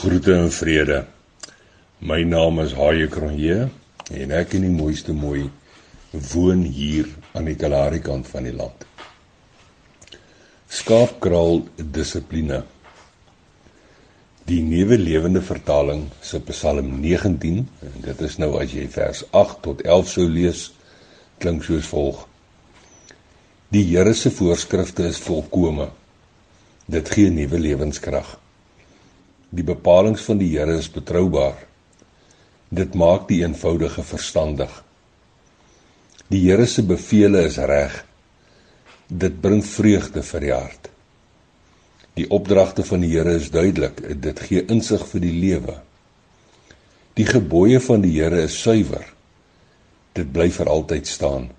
Groete en vrede. My naam is Haie Kronje en ek in die mooiste mooi woon hier aan die Kalahari kant van die land. Skaapkraal dissipline. Die nuwe lewende vertaling se Psalm 19 en dit is nou as jy vers 8 tot 11 sou lees klink soos volg. Die Here se voorskrifte is volkome. Dit gee nuwe lewenskrag. Die bepalinge van die Here is betroubaar. Dit maak die eenvoudige verstandig. Die Here se beveel is reg. Dit bring vreugde vir die hart. Die opdragte van die Here is duidelik. Dit gee insig vir die lewe. Die gebooie van die Here is suiwer. Dit bly vir altyd staan.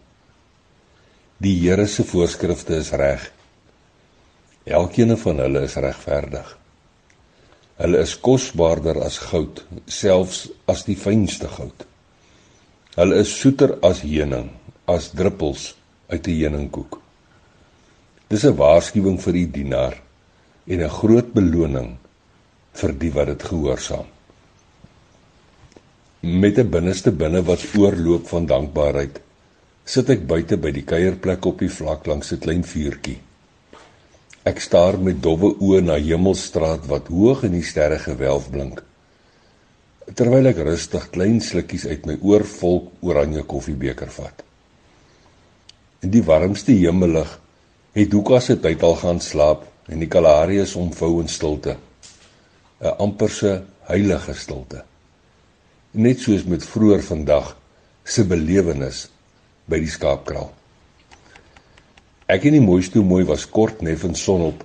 Die Here se voorskrifte is reg. Elkeen van hulle is regverdig. Hulle is kosbaarder as goud, selfs as die fynste goud. Hulle is soeter as heuning, as druppels uit 'n heuningkoek. Dis 'n waarskuwing vir die dienaar en 'n groot beloning vir die wat dit gehoorsaam. Met 'n binneste binne wat oorloop van dankbaarheid, sit ek buite by die kuierplek op die vlak langs 'n klein vuurtjie. Ek staar met dowwe oë na Hemelstraat wat hoog in die sterre gewelf blink. Terwyl ek rustig klein slukkies uit my oorvol oranje koffiebeker vat. In die warmste hemellig het Lukas se tyd al gaan slaap en die Kalahari is omvou in stilte. 'n amperse heilige stilte. Net soos met vroeër vandag se belewenis by die skaapkraal. Ek en die mooiste mooi was kort neffens sonop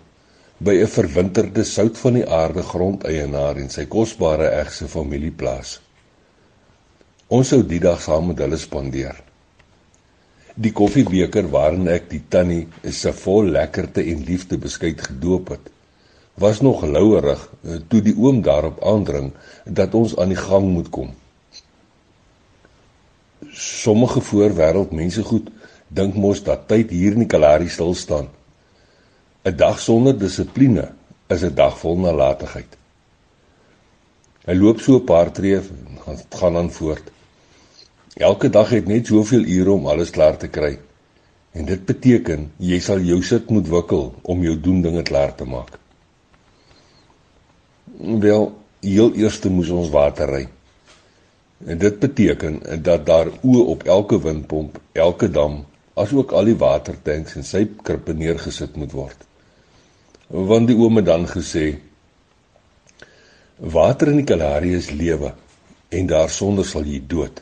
by 'n verwinterde sout van die aarde grondeienaar en sy kosbare egse familieplaas. Ons sou die dag saam met hulle spandeer. Die koffiebeker waarin ek die tannie se vol lekkerte en liefde beskuit gedoop het, was nog louerig eh, toe die oom daarop aandring dat ons aan die gang moet kom. Sommige voorwêreld mense goed dink mos dat tyd hier in die Kalahari stil staan. 'n Dag sonder dissipline is 'n dag vol nalatigheid. Hy loop so 'n paar tree en gaan gaan dan voort. Elke dag het net soveel ure om alles klaar te kry. En dit beteken jy sal jou sit moet wikkel om jou doen dinge klaar te maak. Wel, heel eers moet ons water ry. En dit beteken dat daar oë op elke windpomp, elke dam asook al die watertanks en sypkrippe neergesit moet word. Want die oom het dan gesê water in die Kalahari is lewe en daarsonder sal jy dood.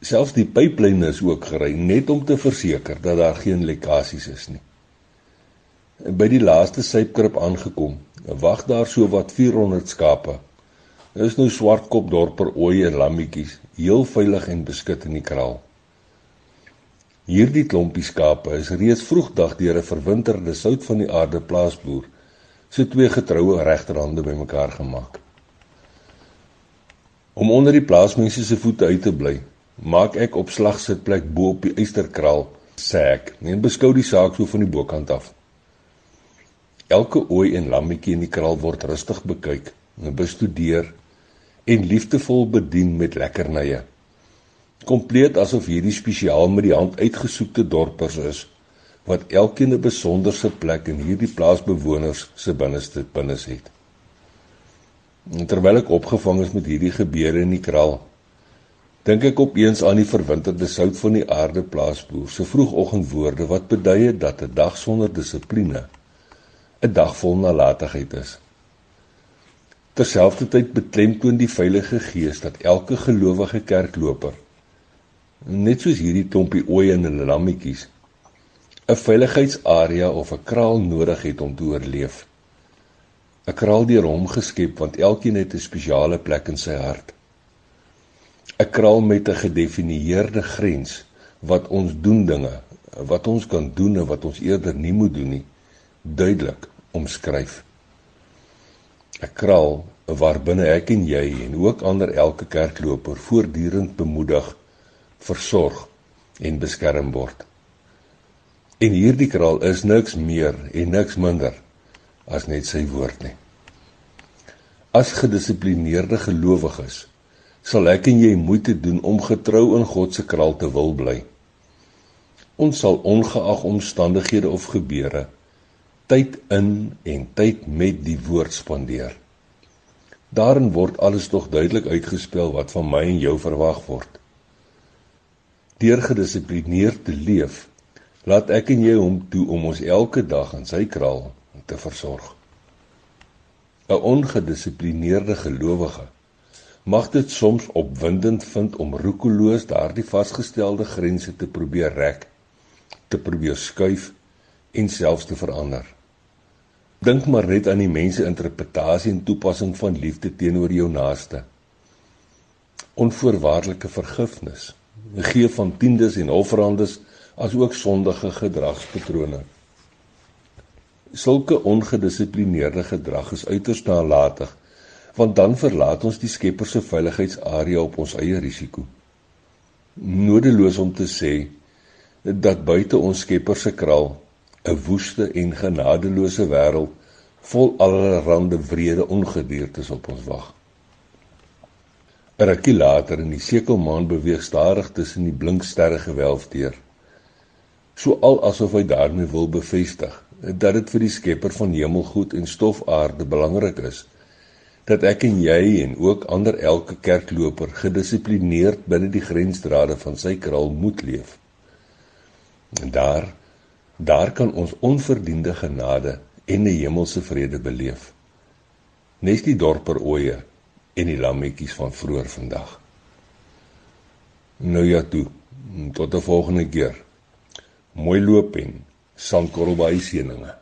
Selfs die pyplyne is ook gery net om te verseker dat daar geen lekkasies is nie. By die laaste sypkrip aangekom, wag daar so wat 400 skape. Dit is nou swartkop dorper ooi en lammetjies, heel veilig en beskut in die kraal. Hierdie klompie skape is reeds vroegdag deur 'n verwinterde sout van die aarde plaasboer so twee getroue regterhande bymekaar gemaak. Om onder die plaasmense se voete uit te bly, maak ek op slagsitplek bo op die eysterkraal sê ek en beskou die saak so van die bokant af. Elke ooi en lammetjie in die kraal word rustig bekyk en bestudeer en liefdevol bedien met lekkernye kompleet asof hierdie spesiaal met die hand uitgesoekte dorpers is wat elkeen 'n besonderse plek in hierdie plaasbewoners se binneste binnes het. En terwyl ek opgevang is met hierdie gebeure in die kraal, dink ek opeens aan die verwinterde sout van die aarde plaasboer se vroegoggendwoorde wat beduie dat 'n dag sonder dissipline 'n dag vol nalatigheid is. Terselfdertyd beklemtoon die Heilige Gees dat elke gelowige kerkloper net soos hierdie klompie ooe en hulle lammetjies 'n veiligheidsarea of 'n kraal nodig het om te oorleef. 'n Kraal deur hom geskep want elkeen het 'n spesiale plek in sy hart. 'n Kraal met 'n gedefinieerde grens wat ons doen dinge, wat ons kan doen en wat ons eerder nie moet doen nie, duidelik omskryf. 'n Kraal waarbinne ek en jy en ook ander elke kerkloper voortdurend bemoedig versorg en beskerm word. En hierdie kraal is niks meer en niks minder as net sy woord nie. As gedissiplineerde gelowiges sal ek en jy moeite doen om getrou in God se kraal te wil bly. Ons sal ongeag omstandighede of gebeure tyd in en tyd met die woord spandeer. Daarin word alles tog duidelik uitgespel wat van my en jou verwag word. Deur gedissiplineerd te leef, laat ek en jy hom toe om ons elke dag in sy kraal te versorg. 'n Ongedissiplineerde gelowige mag dit soms opwindend vind om roekeloos daardie vasgestelde grense te probeer rek, te probeer skuif en selfs te verander. Dink maar net aan die mense interpretasie en toepassing van liefde teenoor jou naaste. Onvoorwaardelike vergifnis, gee van tiendes en offerandes as ook sondige gedragspatrone. Sulke ongedissiplineerde gedrag is uiters nalatig want dan verlaat ons die Skepper se veiligheidsarea op ons eie risiko. Nodeloos om te sê dat buite ons Skepper se kraal 'n woeste en genadeloose wêreld vol allerlei wrede ongediertes op ons wag. 'n Rukkie later in die sekelmaan beweeg stadig tussen die blink sterre gewelf deur. So al asof hy daarmee wil bevestig dat dit vir die Skepper van hemelgoed en stofaarde belangrik is dat ek en jy en ook ander elke kerkloper gedissiplineerd binne die grensdrade van sy kraal moet leef. En daar Daar kan ons onverdiende genade en 'n hemelse vrede beleef. Nes die dorper oeye en die lammetjies van vroeër vandag. Nou ja toe, tot 'n volgende keer. Mooi loop en sandkorrel by seëninge.